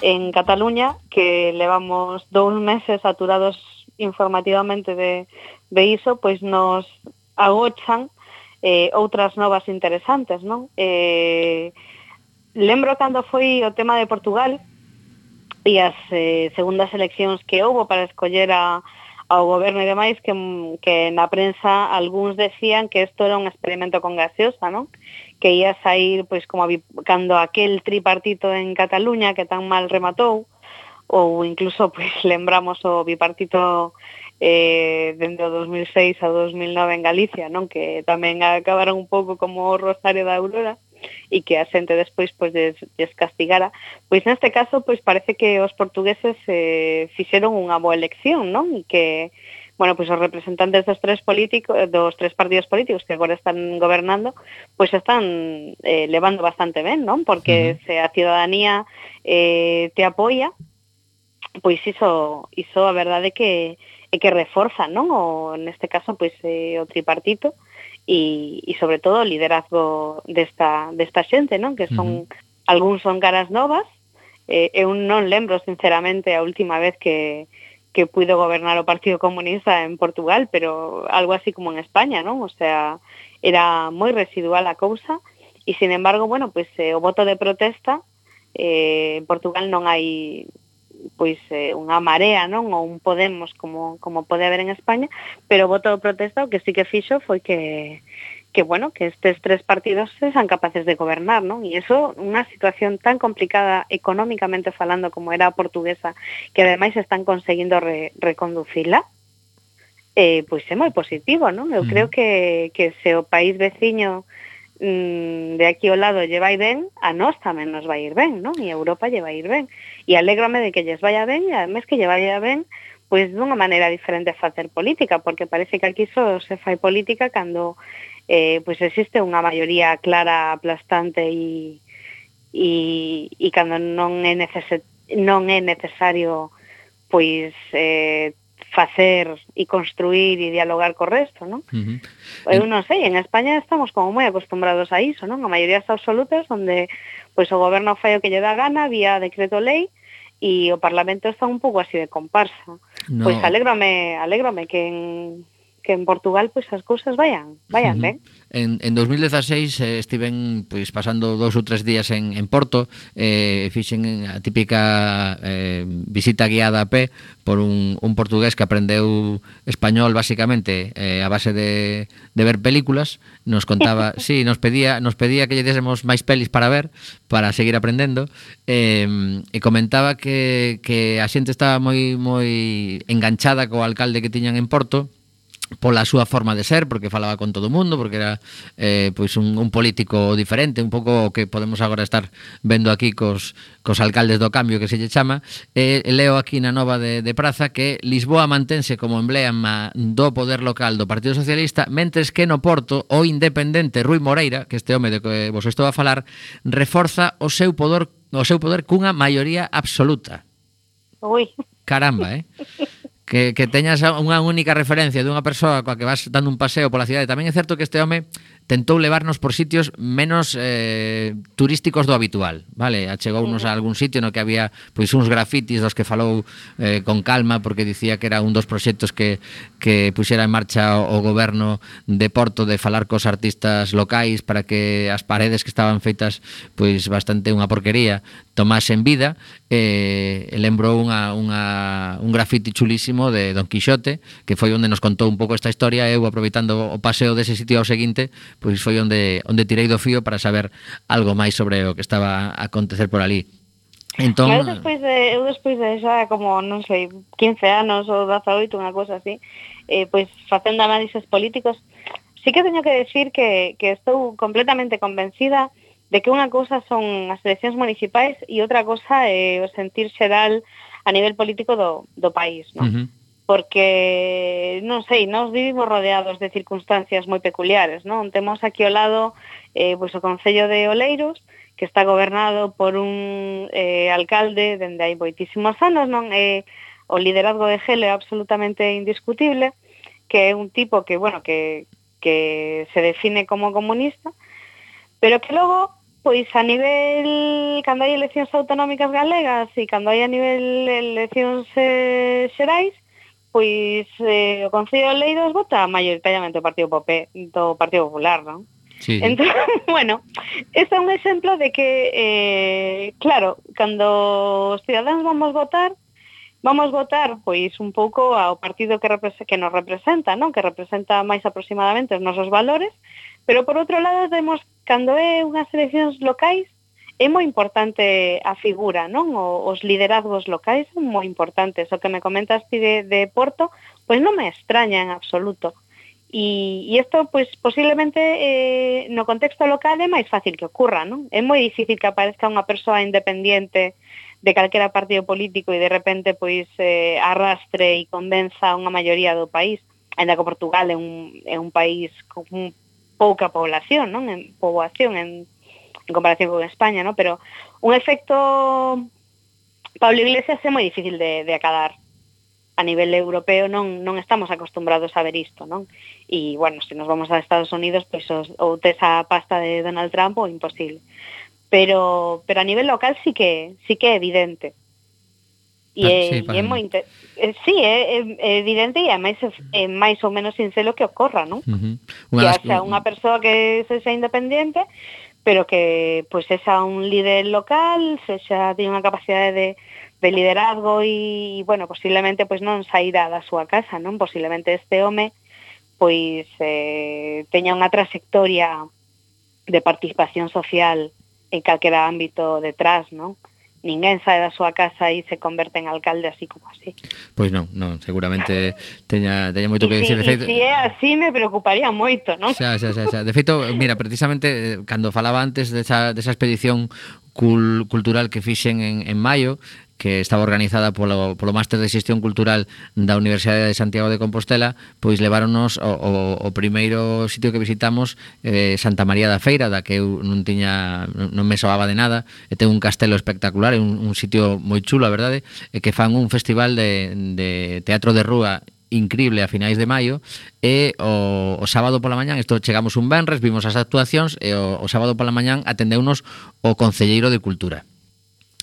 en Cataluña, que levamos dous meses saturados informativamente de, de iso, pois nos agochan eh, outras novas interesantes, non? Eh, lembro cando foi o tema de Portugal e as eh, segundas eleccións que houbo para escoller a, ao goberno e demais que, que na prensa algúns decían que isto era un experimento con gaseosa, non? Que ia sair pois como a, cando aquel tripartito en Cataluña que tan mal rematou ou incluso pois lembramos o bipartito eh, dende o 2006 a 2009 en Galicia, non? Que tamén acabaron un pouco como o Rosario da Aurora e que a xente despois pois des, descastigara. Pois neste caso, pois parece que os portugueses eh, fixeron unha boa elección, non? E que bueno, pois os representantes dos tres políticos eh, dos tres partidos políticos que agora están gobernando, pois están eh, levando bastante ben, non? Porque uh -huh. se a ciudadanía eh, te apoia, pois iso, iso a verdade que, é que reforza, non? O, neste caso, pois, eh, o tripartito, uh e, e sobre todo o liderazgo desta, desta xente, non? Que son, uh -huh. algúns son caras novas, eh, eh eu non lembro sinceramente a última vez que, que puido gobernar o Partido Comunista en Portugal, pero algo así como en España, non? O sea, era moi residual a cousa e sin embargo, bueno, pois pues, eh, o voto de protesta eh, en Portugal non hai pois eh, unha marea, non? Ou un Podemos como, como pode haber en España, pero o voto de protesta o que sí que fixo foi que que bueno, que estes tres partidos sean capaces de gobernar, non? E iso unha situación tan complicada económicamente falando como era a portuguesa, que ademais están conseguindo re, reconducila, eh, pois é moi positivo, non? Eu mm. creo que, que se o país veciño mm, de aquí ao lado lle vai ben, a nós tamén nos vai ir ben, non? E a Europa lle vai ir ben. E alégrome de que lles vaya ben, e además que lle vaya ben, pois dunha maneira diferente de facer política, porque parece que aquí só se fai política cando eh, pois existe unha maioría clara, aplastante e, e, e cando non é, neces non é necesario pois eh, facer e construir e dialogar co resto, non? Uh -huh. Eu non sei, en España estamos como moi acostumbrados a iso, non? A maioría absolutas onde pois o goberno fai o que lle dá gana vía decreto lei e o Parlamento está un pouco así de comparsa. No. Pois alégrame, alégrame que en que en Portugal pois as cousas vayan, vayan uh -huh. ben. En, en 2016 eh, estiven pois pasando dous ou tres días en, en Porto eh, fixen a típica eh, visita guiada a pé por un, un portugués que aprendeu español basicamente eh, a base de, de ver películas nos contaba, sí, nos pedía nos pedía que lle désemos máis pelis para ver para seguir aprendendo eh, e comentaba que, que a xente estaba moi moi enganchada co alcalde que tiñan en Porto pola súa forma de ser, porque falaba con todo o mundo, porque era eh, pois un, un político diferente, un pouco que podemos agora estar vendo aquí cos, cos alcaldes do cambio que se lle chama. Eh, leo aquí na nova de, de Praza que Lisboa mantense como emblema do poder local do Partido Socialista, mentres que no Porto o independente Rui Moreira, que este home de que vos estou a falar, reforza o seu poder o seu poder cunha maioría absoluta. Ui. Caramba, eh? que, que teñas unha única referencia dunha persoa coa que vas dando un paseo pola cidade. Tamén é certo que este home tentou levarnos por sitios menos eh, turísticos do habitual, vale? Achegounos a algún sitio no que había pois uns grafitis dos que falou eh, con calma porque dicía que era un dos proxectos que, que puxera en marcha o, o goberno de Porto de falar cos artistas locais para que as paredes que estaban feitas pois bastante unha porquería tomasen vida eh, lembrou unha, unha, un grafiti chulísimo de Don Quixote que foi onde nos contou un pouco esta historia eu aproveitando o paseo dese sitio ao seguinte pois foi onde onde tirei do fío para saber algo máis sobre o que estaba a acontecer por ali. Entón, eu despois de, eu despois de xa como, non sei, 15 anos ou 18, unha cosa así, eh, pois facendo análises políticos, sí que teño que decir que, que estou completamente convencida de que unha cousa son as eleccións municipais e outra cousa é eh, o sentir xeral a nivel político do, do país, non? Uh -huh porque non sei, nós vivimos rodeados de circunstancias moi peculiares, non? Temos aquí ao lado eh, pois o Concello de Oleiros, que está gobernado por un eh, alcalde dende hai moitísimos anos, non? Eh, o liderazgo de Gelo é absolutamente indiscutible, que é un tipo que, bueno, que, que se define como comunista, pero que logo pois a nivel cando hai eleccións autonómicas galegas e cando hai a nivel eleccións eh, xerais, pois eh, o Concello de Leidos vota maioritariamente o Partido Popé, do Partido Popular, non? Sí. Entón, bueno, este é un exemplo de que, eh, claro, cando os cidadáns vamos votar, vamos votar pois un pouco ao partido que que nos representa, non? Que representa máis aproximadamente os nosos valores, pero por outro lado temos cando é unhas eleccións locais É moi importante a figura, non? O, os liderazgos locais son moi importantes. O que me comentas ti de, de Porto, pois non me extraña en absoluto. E, e isto, pois, posiblemente, eh, no contexto local é máis fácil que ocurra, non? É moi difícil que aparezca unha persoa independiente de calquera partido político e de repente pois eh, arrastre e convenza unha maioría do país ainda que Portugal é un, é un país con pouca población, non? En poboación, en en comparación con España, ¿no? Pero un efecto Pablo Iglesias é moi difícil de, de acadar a nivel europeo non, non estamos acostumbrados a ver isto, non? E, bueno, se nos vamos a Estados Unidos, pois os, ou tes a pasta de Donald Trump ou imposible. Pero, pero a nivel local sí que, sí que é evidente. E ah, é, sí, e é moi inter... sí, é, é evidente e ademais é máis ou menos sincero que ocorra, non? Uh -huh. Unha que, o sea, unha persoa que se xa independente, pero que pues es un líder local, se xa unha capacidade de, de liderazgo e, bueno, posiblemente pues non saída da súa casa, non? Posiblemente este home pois eh, teña unha trayectoria de participación social en calquera ámbito detrás, non? Uh ninguén sae da súa casa e se converte en alcalde así como así. Pois non, non, seguramente teña, teña moito que dicir. Si, de feito, si é así me preocuparía moito, non? Xa, xa, xa, xa. De feito, mira, precisamente, eh, cando falaba antes desa, desa expedición cul cultural que fixen en, en maio que estaba organizada polo, polo Máster de Xestión Cultural da Universidade de Santiago de Compostela, pois leváronos o, o, o primeiro sitio que visitamos eh, Santa María da Feira, da que eu non tiña non me soaba de nada, e ten un castelo espectacular, é un, un sitio moi chulo, a verdade, e que fan un festival de, de teatro de rúa increíble a finais de maio e o, o sábado pola mañán, isto chegamos un venres, vimos as actuacións e o, o sábado pola mañán atendeunos o Concelleiro de Cultura.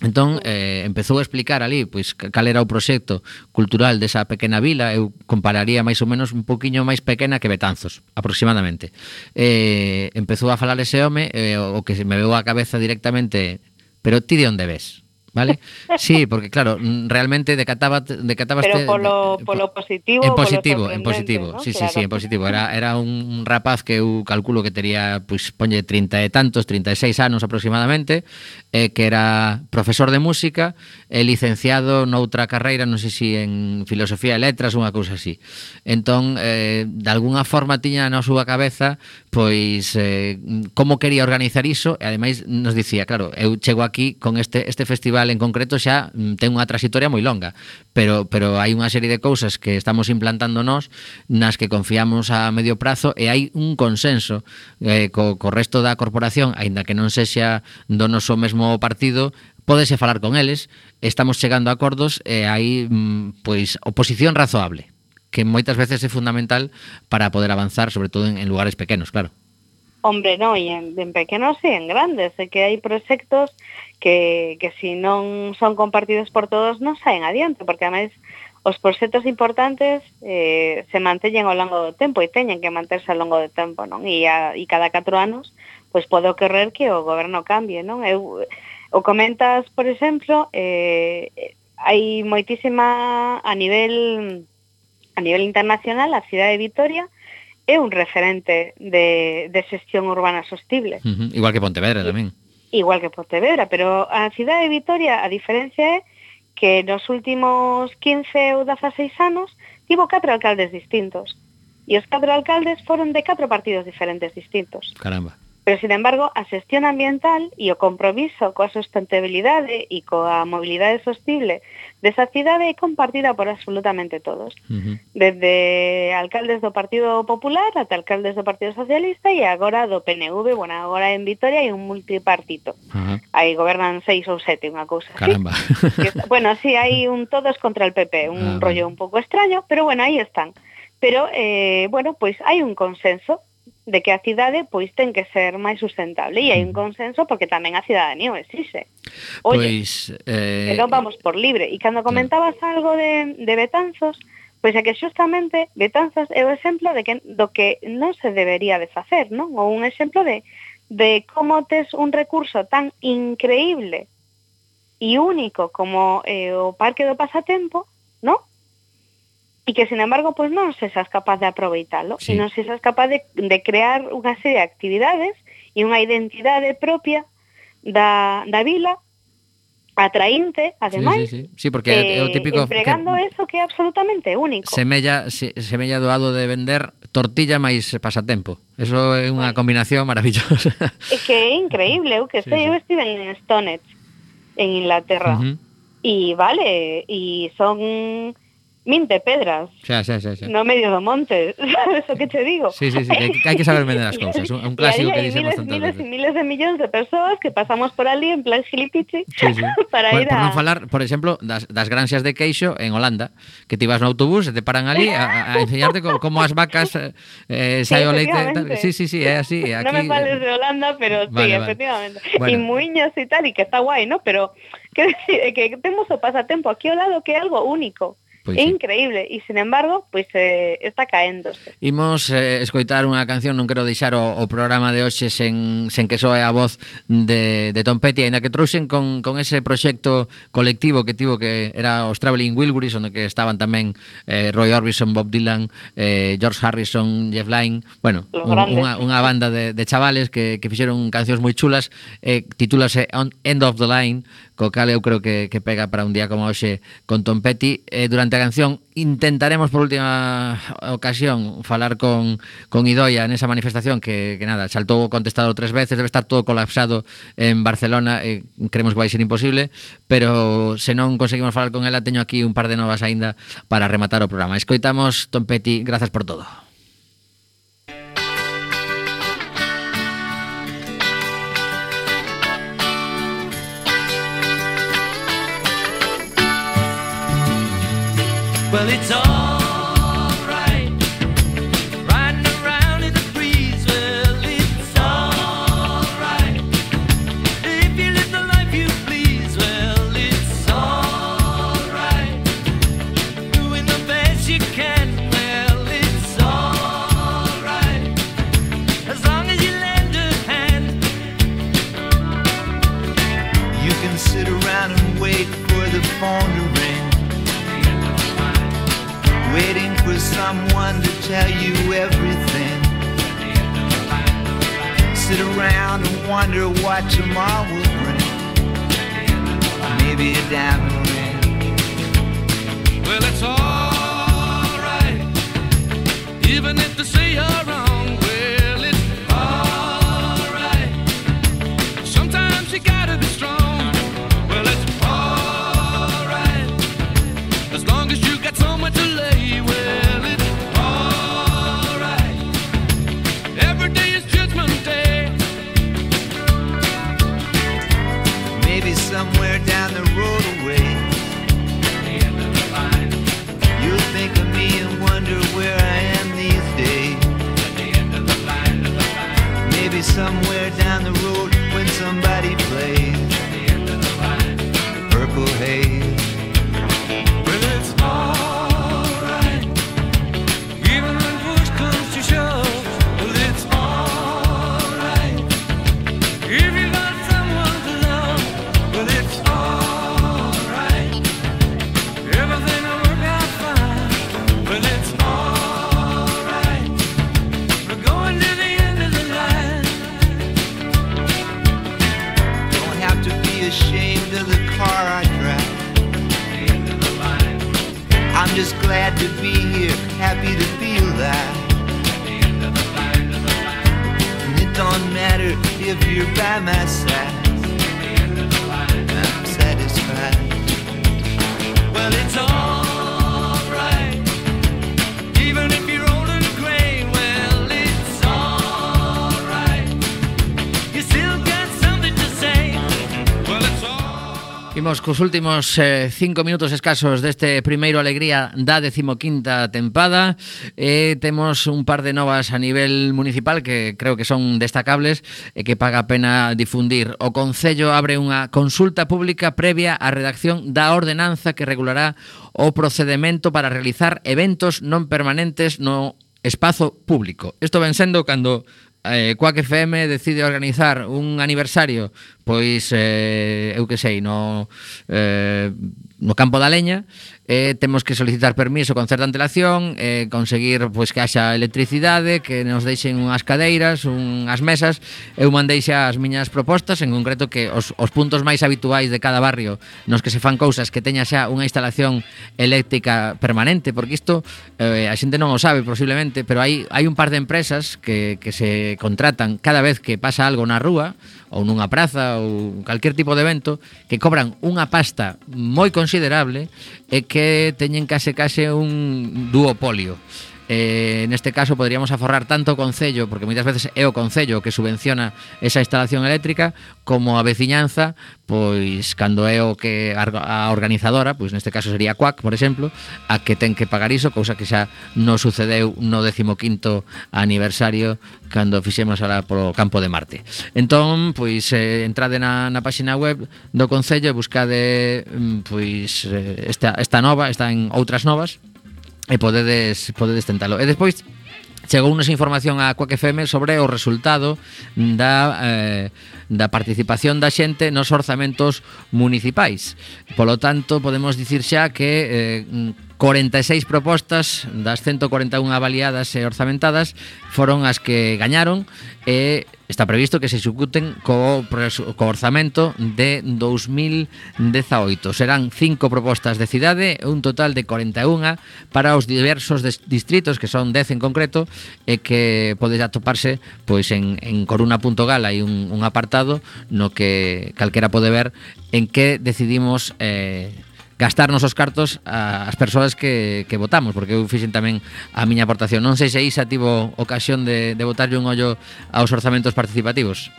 Entón, eh, empezou a explicar ali pois cal era o proxecto cultural desa pequena vila, eu compararía máis ou menos un poquinho máis pequena que Betanzos, aproximadamente. Eh, empezou a falar ese home, eh, o que me veu a cabeza directamente, pero ti de onde ves? Vale? Sí, porque claro, mm, realmente decataba, decatabas Pero polo, polo positivo, en positivo, en positivo. ¿no? Sí, claro. sí, sí, en positivo. Era era un rapaz que eu calculo que tería pois pues, 30 e tantos, 36 anos aproximadamente, eh, que era profesor de música, eh, licenciado noutra carreira, non sei se si en filosofía e letras, unha cousa así. Entón, eh, de algunha forma tiña na súa cabeza pois eh, como quería organizar iso e ademais nos dicía, claro, eu chego aquí con este este festival En concreto xa mm, ten unha trasitoria moi longa, pero pero hai unha serie de cousas que estamos implantando nós nas que confiamos a medio prazo e hai un consenso eh, co, co resto da corporación, aínda que non sexa do noso mesmo partido, pódese falar con eles, estamos chegando a acordos e hai mm, pois oposición razoable que moitas veces é fundamental para poder avanzar, sobre todo en, en lugares pequenos, claro. Hombre, no, e en, en pequenos e en grandes, é que hai proxectos que, que si non son compartidos por todos non saen adiante, porque ademais os proxectos importantes eh, se mantellen ao longo do tempo e teñen que manterse ao longo do tempo, non? E, a, e cada 4 anos pois pode ocorrer que o goberno cambie, non? Eu, o comentas, por exemplo, eh, hai moitísima a nivel a nivel internacional a cidade de Vitoria, é un referente de, de xestión urbana sostible. Uh -huh. Igual que Pontevedra tamén. Igual que Pontevedra, pero a cidade de Vitoria a diferencia é que nos últimos 15 ou 16 anos tivo catro alcaldes distintos. E os catro alcaldes foron de catro partidos diferentes distintos. Caramba. Pero, sin embargo, a xestión ambiental e o compromiso coa sustentabilidade e coa mobilidade sostible desa cidade é compartida por absolutamente todos. Uh -huh. Desde alcaldes do Partido Popular ata alcaldes do Partido Socialista e agora do PNV, bueno, agora en Vitoria hai un multipartito. Uh -huh. Aí gobernan seis ou sete, unha cousa Caramba. así. Que, bueno, sí, hai un todos contra el PP, un uh -huh. rollo un pouco extraño, pero bueno, aí están. Pero, eh, bueno, pois pues hai un consenso de que a cidade pois ten que ser máis sustentable e hai un mm. consenso porque tamén a cidadanía o exixe. Oye, pois, eh... pero vamos por libre. E cando comentabas algo de, de Betanzos, pois é que xustamente Betanzos é o exemplo de que, do que non se debería de facer, non? Ou un exemplo de, de como tes un recurso tan increíble e único como eh, o Parque do Pasatempo, non? e que, sin embargo, pois non sesas capaz de aproveitalo, sí. e non sesas capaz de, de crear unha serie de actividades e unha identidade propia da, da vila atraínte, ademais. Sí, sí, sí. sí porque eh, é o típico... Empregando que, eso que é absolutamente único. Semella, se, semella doado de vender tortilla máis pasatempo. Eso é unha bueno. combinación maravillosa. É que é increíble, eu que sí, sei, sí. eu estive en Stonehenge, en Inglaterra. Uh -huh. E vale, e son Minte pedras. Xa, xa, xa, xa. No medio do monte, sabes o que te digo? Sí, sí, sí, que, que hai que saber vender as cousas, un, un clásico que dicemos tantas miles, veces. miles de millóns de persoas que pasamos por ali en plan gilipichi sí, sí. para por, ir por a... Por non falar, por exemplo, das, das granxas de queixo en Holanda, que ti vas no autobús e te paran ali a, a enseñarte co, como as vacas eh, eh sai sí, o leite. Tal. Sí, sí, sí, é así. Aquí... Eh, non me fales de Holanda, pero vale, sí, vale. efectivamente. Bueno. E muiños e tal, e que está guai, ¿no? Pero que, que temos o pasatempo aquí ao lado que é algo único. Pois é sí. increíble e sin embargo, pois eh, está caéndose. Imos eh, escoitar unha canción, non quero deixar o, o programa de hoxe sen, sen que soe a voz de, de Tom Petty, aínda que trouxen con, con ese proxecto colectivo que tivo que era os Traveling Wilburys, onde que estaban tamén eh, Roy Orbison, Bob Dylan, eh, George Harrison, Jeff Lynne, bueno, unha, unha banda de, de chavales que, que fixeron cancións moi chulas, eh, titúlase On, End of the Line, co cal eu creo que, que pega para un día como hoxe con Tom Petty. Eh, durante a canción intentaremos por última ocasión falar con, con Idoia nesa manifestación que, que nada, saltou o contestado tres veces, debe estar todo colapsado en Barcelona, eh, creemos que vai ser imposible, pero se non conseguimos falar con ela, teño aquí un par de novas aínda para rematar o programa. Escoitamos Tom Petty, grazas por todo. Well, it's alright. Wonder what tomorrow will bring. Maybe a diamond ring. Well, it's alright. Even if they say you're wrong, cos últimos eh, cinco minutos escasos deste primeiro Alegría da decimoquinta tempada eh, Temos un par de novas a nivel municipal que creo que son destacables e eh, que paga a pena difundir. O Concello abre unha consulta pública previa á redacción da ordenanza que regulará o procedimento para realizar eventos non permanentes no espazo público. Isto ven sendo cando eh, Quack FM decide organizar un aniversario pois eh, eu que sei no, eh, no Campo da Leña eh, temos que solicitar permiso con certa antelación, eh, conseguir pois que haxa electricidade, que nos deixen unhas cadeiras, unhas mesas. Eu mandei xa as miñas propostas, en concreto que os, os puntos máis habituais de cada barrio nos que se fan cousas que teña xa unha instalación eléctrica permanente, porque isto eh, a xente non o sabe posiblemente, pero hai, hai un par de empresas que, que se contratan cada vez que pasa algo na rúa, ou nunha praza ou calquer tipo de evento que cobran unha pasta moi considerable é que teñen case case un duopolio. Eh, neste caso poderíamos aforrar tanto o Concello, porque moitas veces é o Concello que subvenciona esa instalación eléctrica, como a veciñanza, pois cando é o que a organizadora, pois neste caso sería a CUAC, por exemplo, a que ten que pagar iso, cousa que xa non sucedeu no 15º aniversario cando fixemos ala polo campo de Marte. Entón, pois eh, entrade na, na páxina web do Concello e buscade mm, pois eh, esta, esta nova, está en outras novas, e podedes podedes tentalo. E despois chegou unha información a Quack FM sobre o resultado da, eh, da participación da xente nos orzamentos municipais. Polo tanto, podemos dicir xa que eh, 46 propostas das 141 avaliadas e orzamentadas foron as que gañaron e Está previsto que se executen co, co orzamento de 2018. Serán cinco propostas de cidade un total de 41 para os diversos distritos, que son 10 en concreto, e que podes atoparse pois en, en coruna.gal hai un, un apartado no que calquera pode ver en que decidimos eh, gastarnos os cartos ás persoas que, que votamos, porque eu fixen tamén a miña aportación. Non sei se Isa tivo ocasión de, de botarlle un ollo aos orzamentos participativos.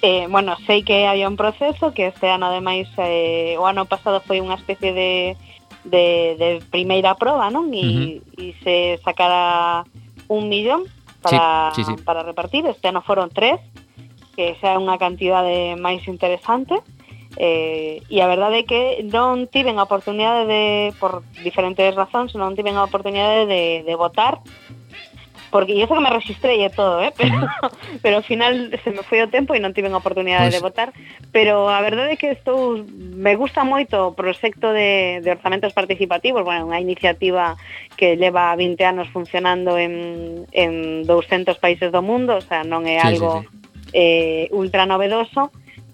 Eh, bueno, sei que había un proceso que este ano ademais eh, o ano pasado foi unha especie de, de, de primeira proba, non? E, uh -huh. e se sacara un millón para, sí, sí, sí. para repartir. Este ano foron tres, que xa é unha cantidade máis interesante. Uh eh, e a verdade é que non tiven a oportunidade de, por diferentes razóns, non tiven a oportunidade de, de votar porque yo sé que me registrei e todo, ¿eh? pero, uh -huh. pero ao final se me foi o tempo e non tiven a oportunidade pues... de votar, pero a verdade é que estou me gusta moito o proxecto de, de orzamentos participativos, bueno, unha iniciativa que leva 20 anos funcionando en, en 200 países do mundo, o sea, non é algo sí, sí, sí. Eh, ultra novedoso,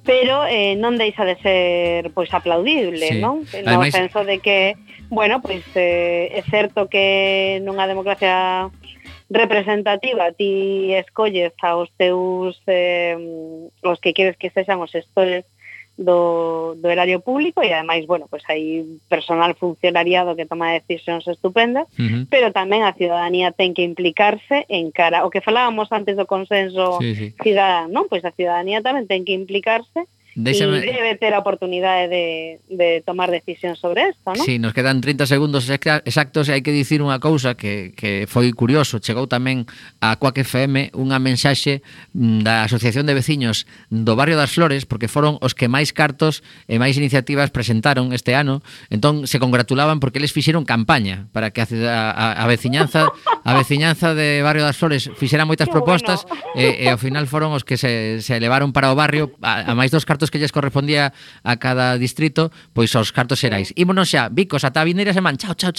pero eh, non deixa de ser pois aplaudible, sí. non? No Ademais... senso de que, bueno, pois eh, é certo que nunha democracia representativa ti escolles aos teus eh, os que queres que sexan os gestores do, do erario público e ademais, bueno, pois pues, hai personal funcionariado que toma decisións estupendas, uh -huh. pero tamén a ciudadanía ten que implicarse en cara o que falábamos antes do consenso sí, sí. cidadán, non? Pois a ciudadanía tamén ten que implicarse Deixame... E debe ter a oportunidade de, de tomar decisión sobre esto, non? Sí, nos quedan 30 segundos exactos e hai que dicir unha cousa que, que foi curioso. Chegou tamén a Coac FM unha mensaxe mm, da Asociación de Veciños do Barrio das Flores, porque foron os que máis cartos e máis iniciativas presentaron este ano. Entón, se congratulaban porque eles fixeron campaña para que a, a, a veciñanza a veciñanza de Barrio das Flores fixera moitas Qué propostas bueno. e, e ao final foron os que se, se elevaron para o barrio a, a máis dos cartos cartos que lles correspondía a cada distrito, pois aos cartos xerais. Ímonos xa, bicos, ata a vindeira semana. Chao, chao, chao.